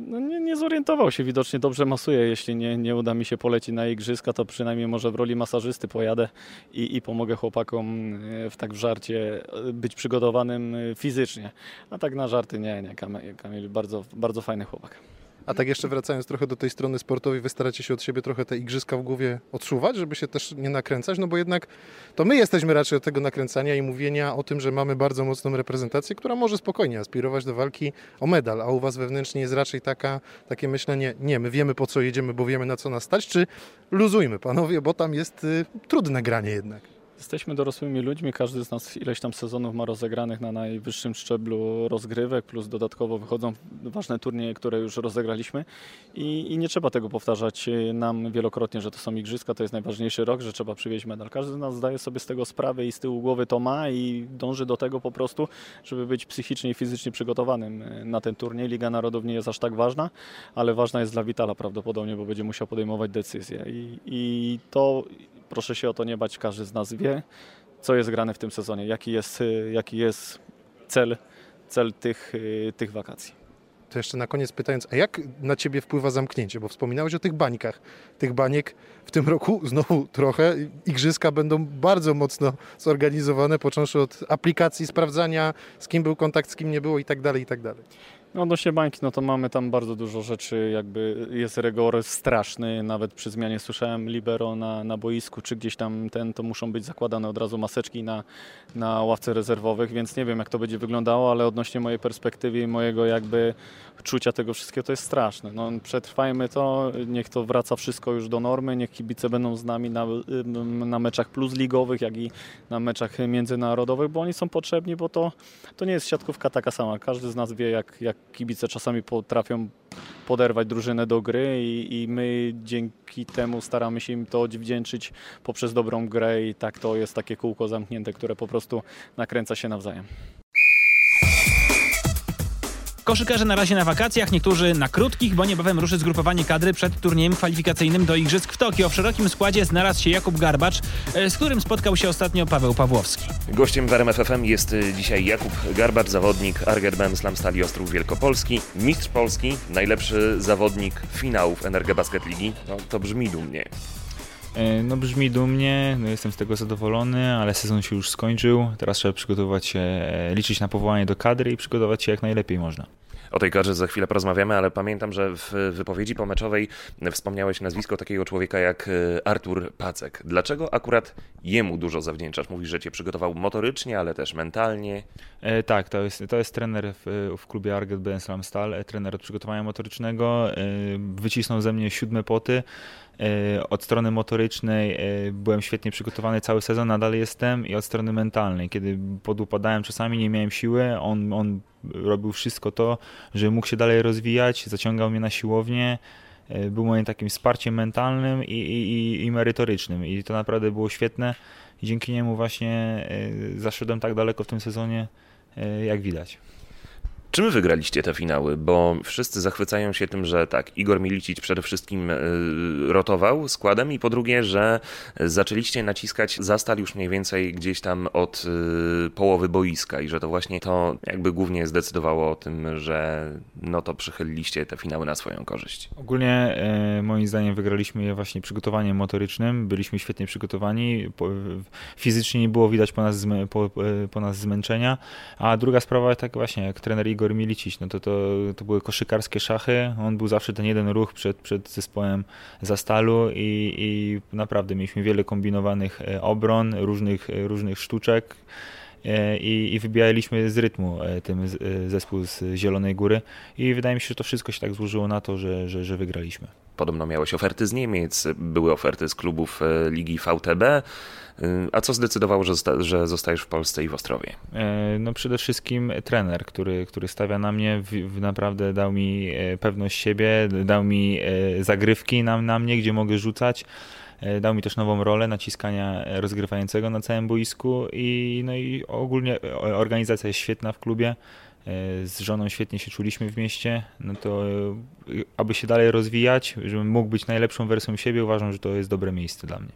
E: No nie, nie zorientował się widocznie dobrze masuje. Jeśli nie, nie uda mi się polecić na igrzyska, to przynajmniej może w roli masażysty pojadę i, i pomogę chłopakom e, w tak w żarcie e, być przygotowanym e, fizycznie. A tak na żarty nie, nie. Kamil, Kamil bardzo, bardzo fajny chłopak.
B: A tak jeszcze wracając trochę do tej strony sportowej, wy staracie się od siebie trochę te igrzyska w głowie odsuwać, żeby się też nie nakręcać, no bo jednak to my jesteśmy raczej od tego nakręcania i mówienia o tym, że mamy bardzo mocną reprezentację, która może spokojnie aspirować do walki o medal, a u was wewnętrznie jest raczej taka, takie myślenie, nie, my wiemy po co jedziemy, bo wiemy na co nas stać, czy luzujmy panowie, bo tam jest y, trudne granie jednak.
E: Jesteśmy dorosłymi ludźmi, każdy z nas ileś tam sezonów ma rozegranych na najwyższym szczeblu rozgrywek, plus dodatkowo wychodzą ważne turnieje, które już rozegraliśmy i, i, nie trzeba tego powtarzać nam wielokrotnie, że to są igrzyska, to jest najważniejszy rok, że trzeba przywieźć medal. Każdy z nas zdaje sobie z tego sprawę i z tyłu głowy to ma i dąży do tego po prostu, żeby być psychicznie i fizycznie przygotowanym na ten turniej. Liga Narodów nie jest aż tak ważna, ale ważna jest dla Witala prawdopodobnie, bo będzie musiał podejmować decyzje i, i to proszę się o to nie bać, każdy z nas wie, co jest grane w tym sezonie, jaki jest, y, jaki jest cel, cel tych, y, tych wakacji.
B: To jeszcze na koniec pytając, a jak na Ciebie wpływa zamknięcie? Bo wspominałeś o tych bańkach. Tych baniek w tym roku znowu trochę. Igrzyska będą bardzo mocno zorganizowane, począwszy od aplikacji sprawdzania, z kim był kontakt, z kim nie było i tak dalej, i tak dalej.
E: No odnośnie bańki, no to mamy tam bardzo dużo rzeczy, jakby jest rygor straszny, nawet przy zmianie słyszałem libero na, na boisku, czy gdzieś tam ten, to muszą być zakładane od razu maseczki na, na ławce rezerwowych, więc nie wiem jak to będzie wyglądało, ale odnośnie mojej perspektywy i mojego jakby czucia tego wszystkiego to jest straszne. No, przetrwajmy to, niech to wraca wszystko już do normy, niech kibice będą z nami na, na meczach plus ligowych, jak i na meczach międzynarodowych, bo oni są potrzebni, bo to, to nie jest siatkówka taka sama. Każdy z nas wie, jak, jak kibice czasami potrafią poderwać drużynę do gry i, i, my dzięki temu staramy się im to odwdzięczyć poprzez dobrą grę i tak to jest takie kółko zamknięte, które po prostu nakręca się nawzajem.
A: Koszykarze na razie na wakacjach, niektórzy na krótkich, bo niebawem ruszy zgrupowanie kadry przed turniejem kwalifikacyjnym do Igrzysk w Tokio. W szerokim składzie znalazł się Jakub Garbacz, e, z którym spotkał się ostatnio Paweł Pawłowski.
F: Gościem w RMF FM jest e, dzisiaj Jakub Garbacz, zawodnik Argerben Slam Stali Ostrów Wielkopolski, mistrz Polski, najlepszy zawodnik finałów Energa Basket Ligi. No, to brzmi dumnie.
G: E, no brzmi dumnie, no jestem z tego zadowolony, ale sezon się już skończył. Teraz trzeba przygotować się, e, liczyć na powołanie do kadry i przygotować się jak najlepiej można.
F: O tej kadrze za chwilę porozmawiamy, ale pamiętam, że w wypowiedzi pomeczowej wspomniałeś nazwisko takiego człowieka jak e, Artur Pacek. Dlaczego akurat jemu dużo zawdzięczasz? Mówisz, że cię przygotował motorycznie, ale też mentalnie.
G: E, tak, to jest, to jest trener w, w klubie Arget Benslam Stal, trener od przygotowania motorycznego. E, wycisnął ze mnie siódme poty. E, od strony motorycznej e, byłem świetnie przygotowany cały sezon, nadal jestem i od strony mentalnej, kiedy podupadałem czasami, nie miałem siły, on, on robił wszystko to, żeby mógł się dalej rozwijać, zaciągał mnie na siłownię, e, był moim takim wsparciem mentalnym i, i, i merytorycznym. I to naprawdę było świetne. Dzięki niemu właśnie zaszedłem tak daleko w tym sezonie, jak widać.
F: Czym wygraliście te finały? Bo wszyscy zachwycają się tym, że tak, Igor Milicic przede wszystkim e, rotował składem i po drugie, że zaczęliście naciskać za stal już mniej więcej gdzieś tam od e, połowy boiska i że to właśnie to jakby głównie zdecydowało o tym, że no to przychyliliście te finały na swoją korzyść.
G: Ogólnie e, moim zdaniem wygraliśmy je właśnie przygotowaniem motorycznym, byliśmy świetnie przygotowani, fizycznie nie było widać po nas, po, po nas zmęczenia, a druga sprawa tak właśnie, jak trener Igor Igor Milicic, no to, to, to były koszykarskie szachy, on był zawsze ten jeden ruch przed, przed zespołem Zastalu i, i naprawdę mieliśmy wiele kombinowanych obron, różnych, różnych sztuczek, E, i, i wybijaliśmy z rytmu e, e, zespół z Zielonej Góry i wydaje mi się, że to wszystko się tak złożyło na to, że, że, że wygraliśmy.
F: Podobno miałeś oferty z Niemiec, były oferty z klubów Ligi VTB. A co zdecydowało, że, zosta że zostajesz w Polsce i w Ostrowie?
G: No przede wszystkim trener, który, który stawia na mnie, w, w naprawdę dał mi pewność siebie, dał mi zagrywki na, na mnie, gdzie mogę rzucać. E, dał mi też nową rolę naciskania rozgrywającego na całym boisku i, no i ogólnie e, organizacja jest świetna w klubie. E, z żoną świetnie się czuliśmy w mieście, no to aby się dalej rozwijać, żebym mógł być najlepszą wersją siebie, uważam, że to jest dobre miejsce dla mnie.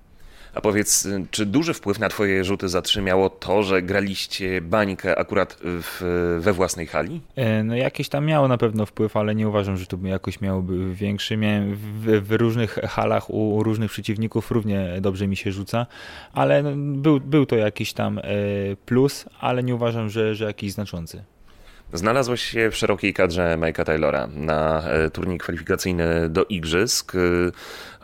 F: A powiedz, czy duży wpływ na twoje rzuty zatrzymiało to, że graliście bańkę akurat w, we własnej hali?
G: E, no jakieś tam miało na pewno wpływ, ale nie uważam, że to jakoś miałoby większy. Miałem w, w różnych halach u różnych przeciwników równie dobrze mi się rzuca, ale no, był, był to jakiś tam e, plus, ale nie uważam, że, że jakiś znaczący.
F: Znalazłeś się w szerokiej kadrze Mike'a Taylora na e, turniej kwalifikacyjny do Igrzysk.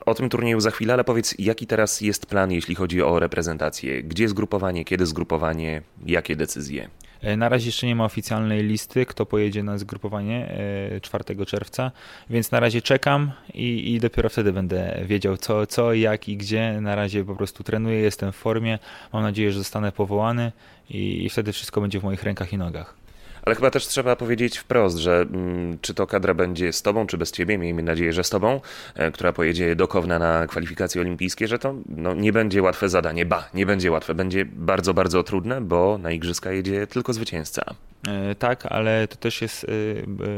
F: O tym turnieju za chwilę, ale powiedz, jaki teraz jest plan, jeśli chodzi o reprezentację? Gdzie zgrupowanie, kiedy zgrupowanie, jakie decyzje?
G: E, na razie jeszcze nie ma oficjalnej listy, kto pojedzie na zgrupowanie 4 e, czerwca, więc na razie czekam i, i dopiero wtedy będę wiedział co, co, jak i gdzie. Na razie po prostu trenuję, jestem w formie. Mam nadzieję, że zostanę powołany i, i wtedy wszystko będzie w moich rękach i nogach.
F: Ale chyba też trzeba powiedzieć wprost, że mm, czy to kadra będzie z tobą, czy bez ciebie, miejmy nadzieję, że z tobą, e, która pojedzie do Kowna na kwalifikacje olimpijskie, że to no, nie będzie łatwe zadanie. Ba, nie będzie łatwe, będzie bardzo, bardzo trudne, bo na igrzyska jedzie tylko zwycięzca.
G: E, tak, ale to też jest,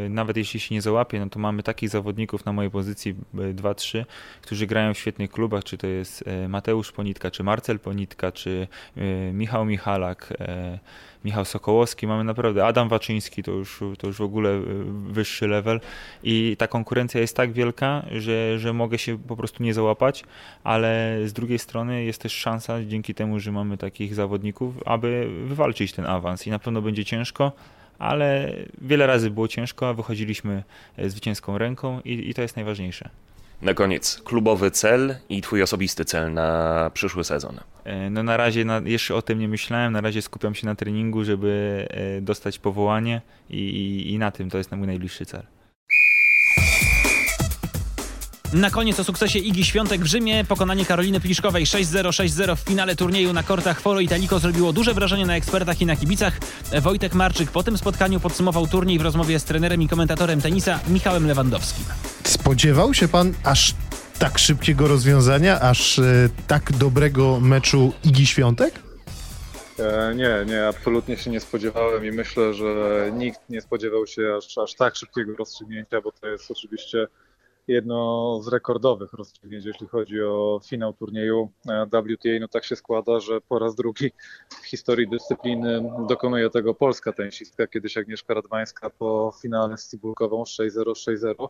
G: e, nawet jeśli się nie załapie, no to mamy takich zawodników na mojej pozycji 2-3, którzy grają w świetnych klubach, czy to jest Mateusz Ponitka, czy Marcel Ponitka, czy Michał Michalak, Michał Sokołowski, mamy naprawdę Adam Waczyński, to już, to już w ogóle wyższy level. I ta konkurencja jest tak wielka, że, że mogę się po prostu nie załapać, ale z drugiej strony jest też szansa dzięki temu, że mamy takich zawodników, aby wywalczyć ten awans. I na pewno będzie ciężko, ale wiele razy było ciężko, a wychodziliśmy e, zwycięską ręką i, i to jest najważniejsze.
F: Na koniec, klubowy cel i twój osobisty cel na przyszły sezon.
G: E, no na razie na, jeszcze o tym nie myślałem, na razie skupiam się na treningu, żeby e, dostać powołanie i, i, i na tym to jest mój najbliższy cel.
A: Na koniec o sukcesie Igi Świątek w Rzymie. Pokonanie Karoliny Pliszkowej 6-0, 6-0 w finale turnieju na kortach Foro Italico zrobiło duże wrażenie na ekspertach i na kibicach. Wojtek Marczyk po tym spotkaniu podsumował turniej w rozmowie z trenerem i komentatorem tenisa Michałem Lewandowskim.
B: Spodziewał się pan aż tak szybkiego rozwiązania, aż e, tak dobrego meczu Igi Świątek?
H: E, nie, nie, absolutnie się nie spodziewałem i myślę, że nikt nie spodziewał się aż, aż tak szybkiego rozstrzygnięcia, bo to jest oczywiście jedno z rekordowych rozstrzygnięć, jeśli chodzi o finał turnieju e, WTA. No tak się składa, że po raz drugi w historii dyscypliny dokonuje tego polska tenisistka, kiedyś Agnieszka Radwańska po finale z Cibulkową 6-0, 6-0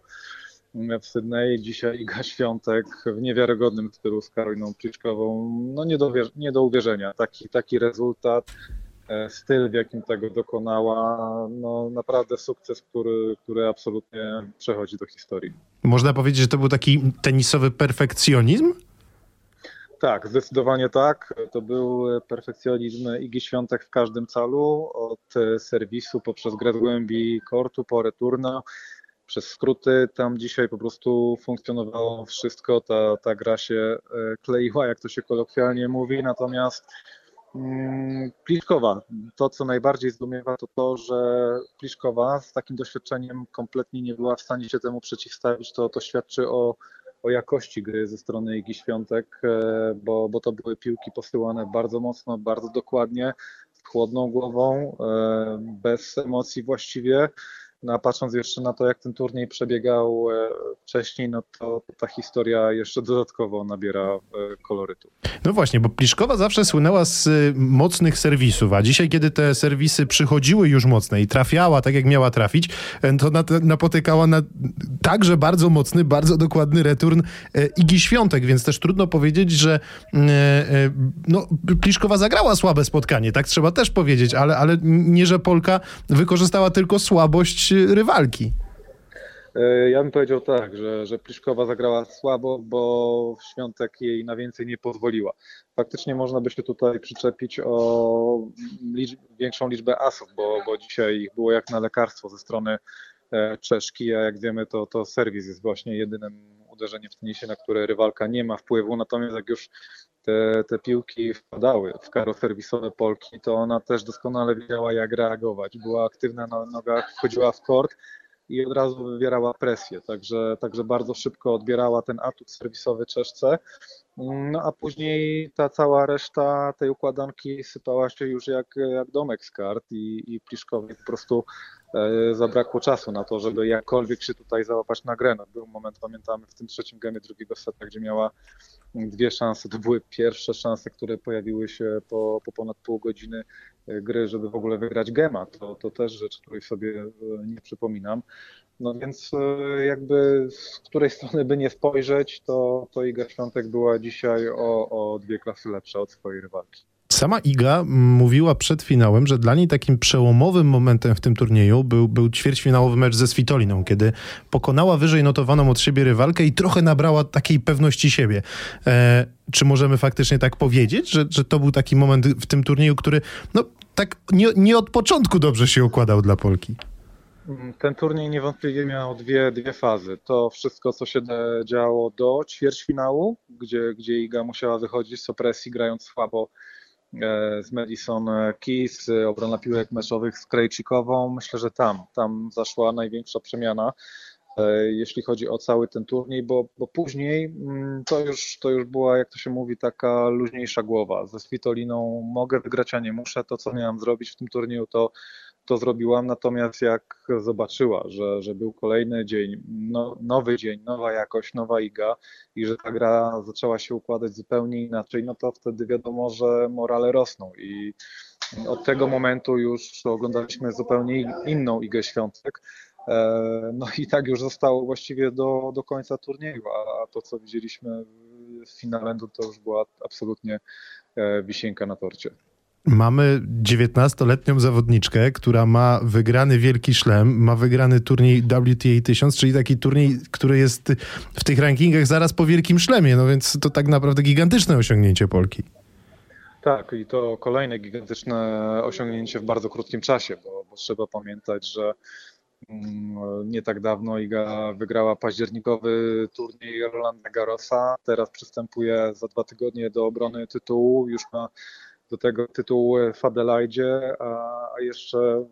H: w Sydney. Dzisiaj Iga Świątek w niewiarygodnym stylu z Karoliną Pliczkową. No nie do, nie do uwierzenia. Taki, taki rezultat, e, styl w jakim tego dokonała, no naprawdę sukces, który, który absolutnie przechodzi do historii.
B: Można powiedzieć, że to był taki tenisowy perfekcjonizm?
H: Tak, zdecydowanie tak. To był perfekcjonizm Igi Świątek w każdym calu, od serwisu poprzez grę z głębi kortu po returno przez skróty. Tam dzisiaj po prostu funkcjonowało wszystko, ta, ta gra się e, kleiła, jak to się kolokwialnie mówi, natomiast Pliszkowa, to co najbardziej zdumiewa to to, że Pliszkowa z takim doświadczeniem kompletnie nie była w stanie się temu przeciwstawić, to, to świadczy o, o jakości gry ze strony Igi Świątek, e, bo, bo to były piłki posyłane bardzo mocno, bardzo dokładnie, z chłodną głową, e, bez emocji właściwie No a patrząc jeszcze na to, jak ten turniej przebiegał e, wcześniej, no to ta historia jeszcze dodatkowo nabiera e, kolorytu.
B: No właśnie, bo Pliszkowa zawsze słynęła z y, mocnych serwisów, a dzisiaj, kiedy te serwisy przychodziły już mocne i trafiała tak, jak miała trafić, e, to napotykała na także bardzo mocny, bardzo dokładny return Igi Świątek, więc też trudno powiedzieć, że no, Pliszkowa zagrała słabe spotkanie, tak trzeba też powiedzieć, ale, ale nie, że Polka wykorzystała tylko słabość rywalki.
H: E, ja bym powiedział tak, że, że Pliszkowa zagrała słabo, bo Świątek jej na więcej nie pozwoliła. Faktycznie można by się tutaj przyczepić o liczb, większą liczbę asów, bo, bo dzisiaj ich było jak na lekarstwo ze strony e, Czeszki, a jak wiemy to, to serwis jest właśnie jedynym uderzeniem w tenisie, na które rywalka nie ma wpływu, natomiast jak już te, te piłki wpadały w karo serwisowe Polki, to ona też doskonale wiedziała jak reagować. Była aktywna na nogach, wchodziła w kort, i od razu wywierała presję, także, także bardzo szybko odbierała ten atut serwisowy Czeszce. No a później ta cała reszta tej układanki sypała się już jak, jak domek z kart i, i Pliszkowi po prostu e, zabrakło czasu na to, żeby jakkolwiek się tutaj załapać na grę. No, był moment, pamiętamy, w tym trzecim gemie drugiego seta, gdzie miała dwie szanse. To były pierwsze szanse, które pojawiły się po, po ponad pół godziny gry, żeby w ogóle wygrać gema. To, to też rzecz, której sobie e, nie przypominam. No więc e, jakby z której strony by nie spojrzeć, to, to Iga Świątek była dzisiaj o, o dwie klasy lepsza od swojej rywalki.
B: Sama Iga mówiła przed finałem, że dla niej takim przełomowym momentem w tym turnieju był, był ćwierćfinałowy mecz ze Svitoliną, kiedy pokonała wyżej notowaną od siebie rywalkę i trochę nabrała takiej pewności siebie. E, czy możemy faktycznie tak powiedzieć, że, że to był taki moment w tym turnieju, który no, tak nie, nie od początku dobrze się układał dla Polki?
H: Ten turniej niewątpliwie miał dwie, dwie fazy. To wszystko, co się działo do ćwierćfinału, gdzie, gdzie Iga musiała wychodzić z opresji, grając słabo z Madison Keys, obrona piłek meczowych z Krejcikową. Myślę, że tam, tam zaszła największa przemiana, e, jeśli chodzi o cały ten turniej, bo, bo później mm, to już, to już była, jak to się mówi, taka luźniejsza głowa. Ze Svitoliną mogę wygrać, a nie muszę. To, co miałam zrobić w tym turnieju, to to zrobiłam, natomiast jak zobaczyła, że, że był kolejny dzień, no, nowy dzień, nowa jakość, nowa iga i że ta gra zaczęła się układać zupełnie inaczej, no to wtedy wiadomo, że morale rosną i od tego momentu już oglądaliśmy zupełnie inną igę świątek. E, no i tak już zostało właściwie do, do końca turnieju, a to co widzieliśmy w finale to już była absolutnie e, wisienka na torcie.
B: Mamy 19-letnią zawodniczkę, która ma wygrany wielki szlem, ma wygrany turniej WTA 1000, czyli taki turniej, który jest w tych rankingach zaraz po wielkim szlemie, no więc to tak naprawdę gigantyczne osiągnięcie Polki.
H: Tak, i to kolejne gigantyczne osiągnięcie w bardzo krótkim czasie, bo, bo trzeba pamiętać, że mm, nie tak dawno Iga wygrała październikowy turniej Rolanda Garrosa, teraz przystępuje za dwa tygodnie do obrony tytułu, już ma do tego tytułu w Adelaide, a jeszcze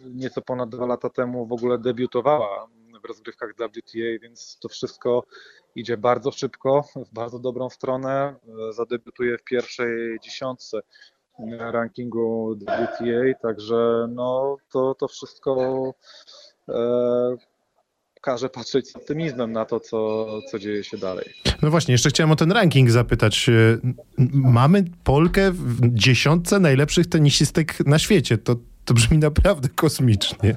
H: nieco ponad dwa lata temu w ogóle debiutowała w rozgrywkach WTA, więc to wszystko idzie bardzo szybko, w bardzo dobrą stronę. Zadebiutuje w pierwszej dziesiątce rankingu WTA, także no, to, to wszystko e, każe patrzeć z optymizmem na to, co, co dzieje się dalej.
B: No właśnie, jeszcze chciałem o ten ranking zapytać. E, mamy Polkę w dziesiątce najlepszych tenisistek na świecie. To, to brzmi naprawdę kosmicznie.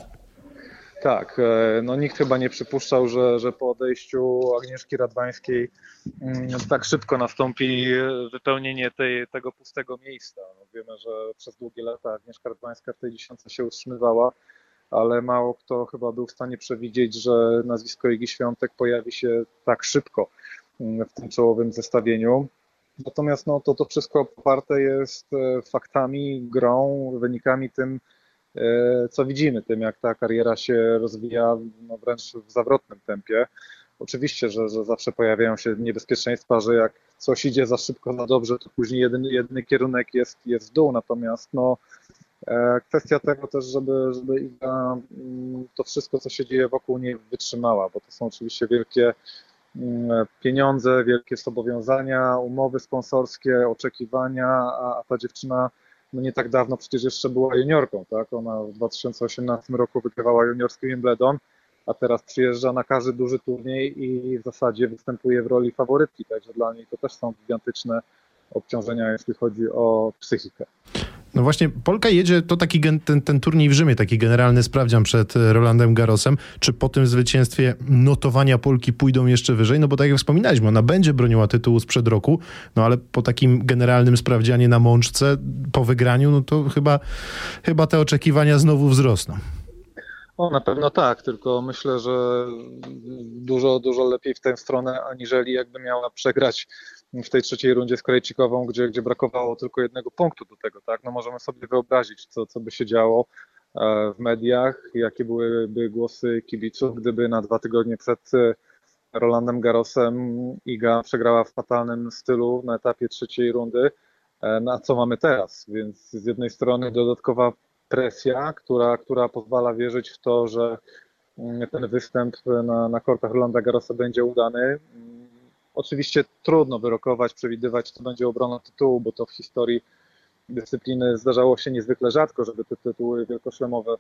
H: Tak, e, no nikt chyba nie przypuszczał, że, że po odejściu Agnieszki Radwańskiej mm, tak szybko nastąpi wypełnienie tej, tego pustego miejsca. Wiemy, że przez długie lata Agnieszka Radwańska w tej dziesiątce się utrzymywała ale mało kto chyba był w stanie przewidzieć, że nazwisko Igi Świątek pojawi się tak szybko mm, w tym czołowym zestawieniu. Natomiast no, to, to wszystko poparte jest e, faktami, grą, wynikami tym, e, co widzimy, tym jak ta kariera się rozwija no, wręcz w zawrotnym tempie. Oczywiście, że, że zawsze pojawiają się niebezpieczeństwa, że jak coś idzie za szybko, za dobrze, to później jedyny, jedyny kierunek jest, jest w dół. Natomiast no, kwestia tego też, żeby, żeby Iga mm, to wszystko, co się dzieje wokół niej wytrzymała, bo to są oczywiście wielkie mm, pieniądze, wielkie zobowiązania, umowy sponsorskie, oczekiwania, a, ta dziewczyna no nie tak dawno przecież jeszcze była juniorką, tak? Ona w 2018 roku wygrywała juniorski Wimbledon, a teraz przyjeżdża na każdy duży turniej i w zasadzie występuje w roli faworytki, także dla niej to też są gigantyczne obciążenia, jeśli chodzi o psychikę.
B: No właśnie, Polka jedzie, to taki gen, ten, ten turniej w Rzymie, taki generalny sprawdzian przed Rolandem Garosem. Czy po tym zwycięstwie notowania Polki pójdą jeszcze wyżej? No bo tak jak wspominaliśmy, ona będzie broniła tytułu sprzed roku, no ale po takim generalnym sprawdzianie na mączce, po wygraniu, no to chyba, chyba te oczekiwania znowu wzrosną.
H: O, na pewno tak, tylko myślę, że dużo, dużo lepiej w tę stronę, aniżeli jakby miała przegrać w tej trzeciej rundzie z Krajcikową, gdzie, gdzie brakowało tylko jednego punktu do tego, tak? No możemy sobie wyobrazić, co, co by się działo e, w mediach, jakie byłyby głosy kibiców, gdyby na dwa tygodnie przed e, Rolandem Garosem Iga przegrała w fatalnym stylu na etapie trzeciej rundy. E, na co mamy teraz? Więc z jednej strony dodatkowa presja, która, która pozwala wierzyć w to, że mm, ten występ na, na kortach Rolanda Garrosa będzie udany. Oczywiście trudno wyrokować, przewidywać, co będzie obroną tytułu, bo to w historii dyscypliny zdarzało się niezwykle rzadko, żeby te tytuły wielkoszlemowe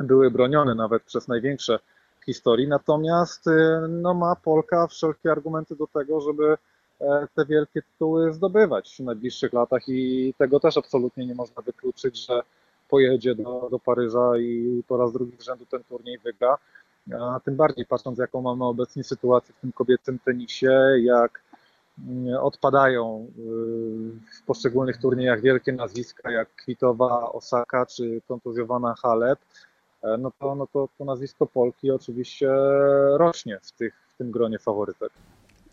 H: były bronione nawet przez największe historii. Natomiast y, no, ma Polka wszelkie argumenty do tego, żeby e, te wielkie tytuły zdobywać w najbliższych latach i tego też absolutnie nie można wykluczyć, że pojedzie do, do Paryża i po raz drugi z rzędu ten turniej wygra. A tym bardziej patrząc, jaką mamy obecnie sytuację w tym kobiecym tenisie, jak mm, odpadają y, w poszczególnych turniejach wielkie nazwiska jak Kwitowa, Osaka czy kontuzjowana Halep, e, no to, no to, to nazwisko Polki oczywiście rośnie w, tych, w tym gronie faworytek.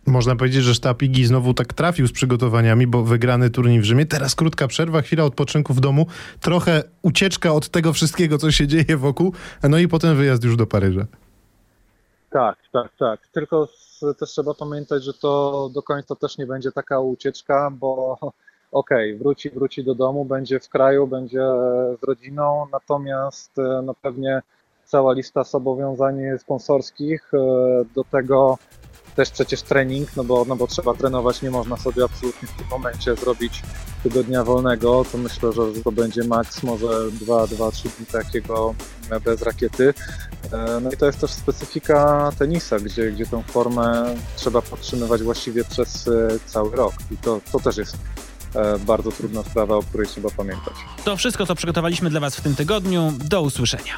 B: Można powiedzieć, że sztab Igi znowu tak trafił z przygotowaniami, bo wygrany turniej w Rzymie. Teraz krótka przerwa, chwila odpoczynku w domu, trochę ucieczka od tego wszystkiego, co się dzieje wokół, no i potem wyjazd już do Paryża.
H: Tak, tak, tak. Tylko też trzeba pamiętać, że to do końca też nie będzie taka ucieczka, bo okej, okay, wróci, wróci do domu, będzie w kraju, będzie z rodziną, natomiast e, no pewnie cała lista zobowiązań sponsorskich, e, do tego też przecież trening, no bo, no bo trzeba trenować, nie można sobie absolutnie w tym momencie zrobić tygodnia wolnego, to myślę, że to będzie maks może 2-3 dni takiego bez rakiety. E, no i to jest też specyfika tenisa, gdzie, gdzie tą formę trzeba podtrzymywać właściwie przez e, cały rok i to, to też jest e, bardzo trudna sprawa, o której trzeba pamiętać.
A: To wszystko, co przygotowaliśmy dla Was w tym tygodniu. Do usłyszenia.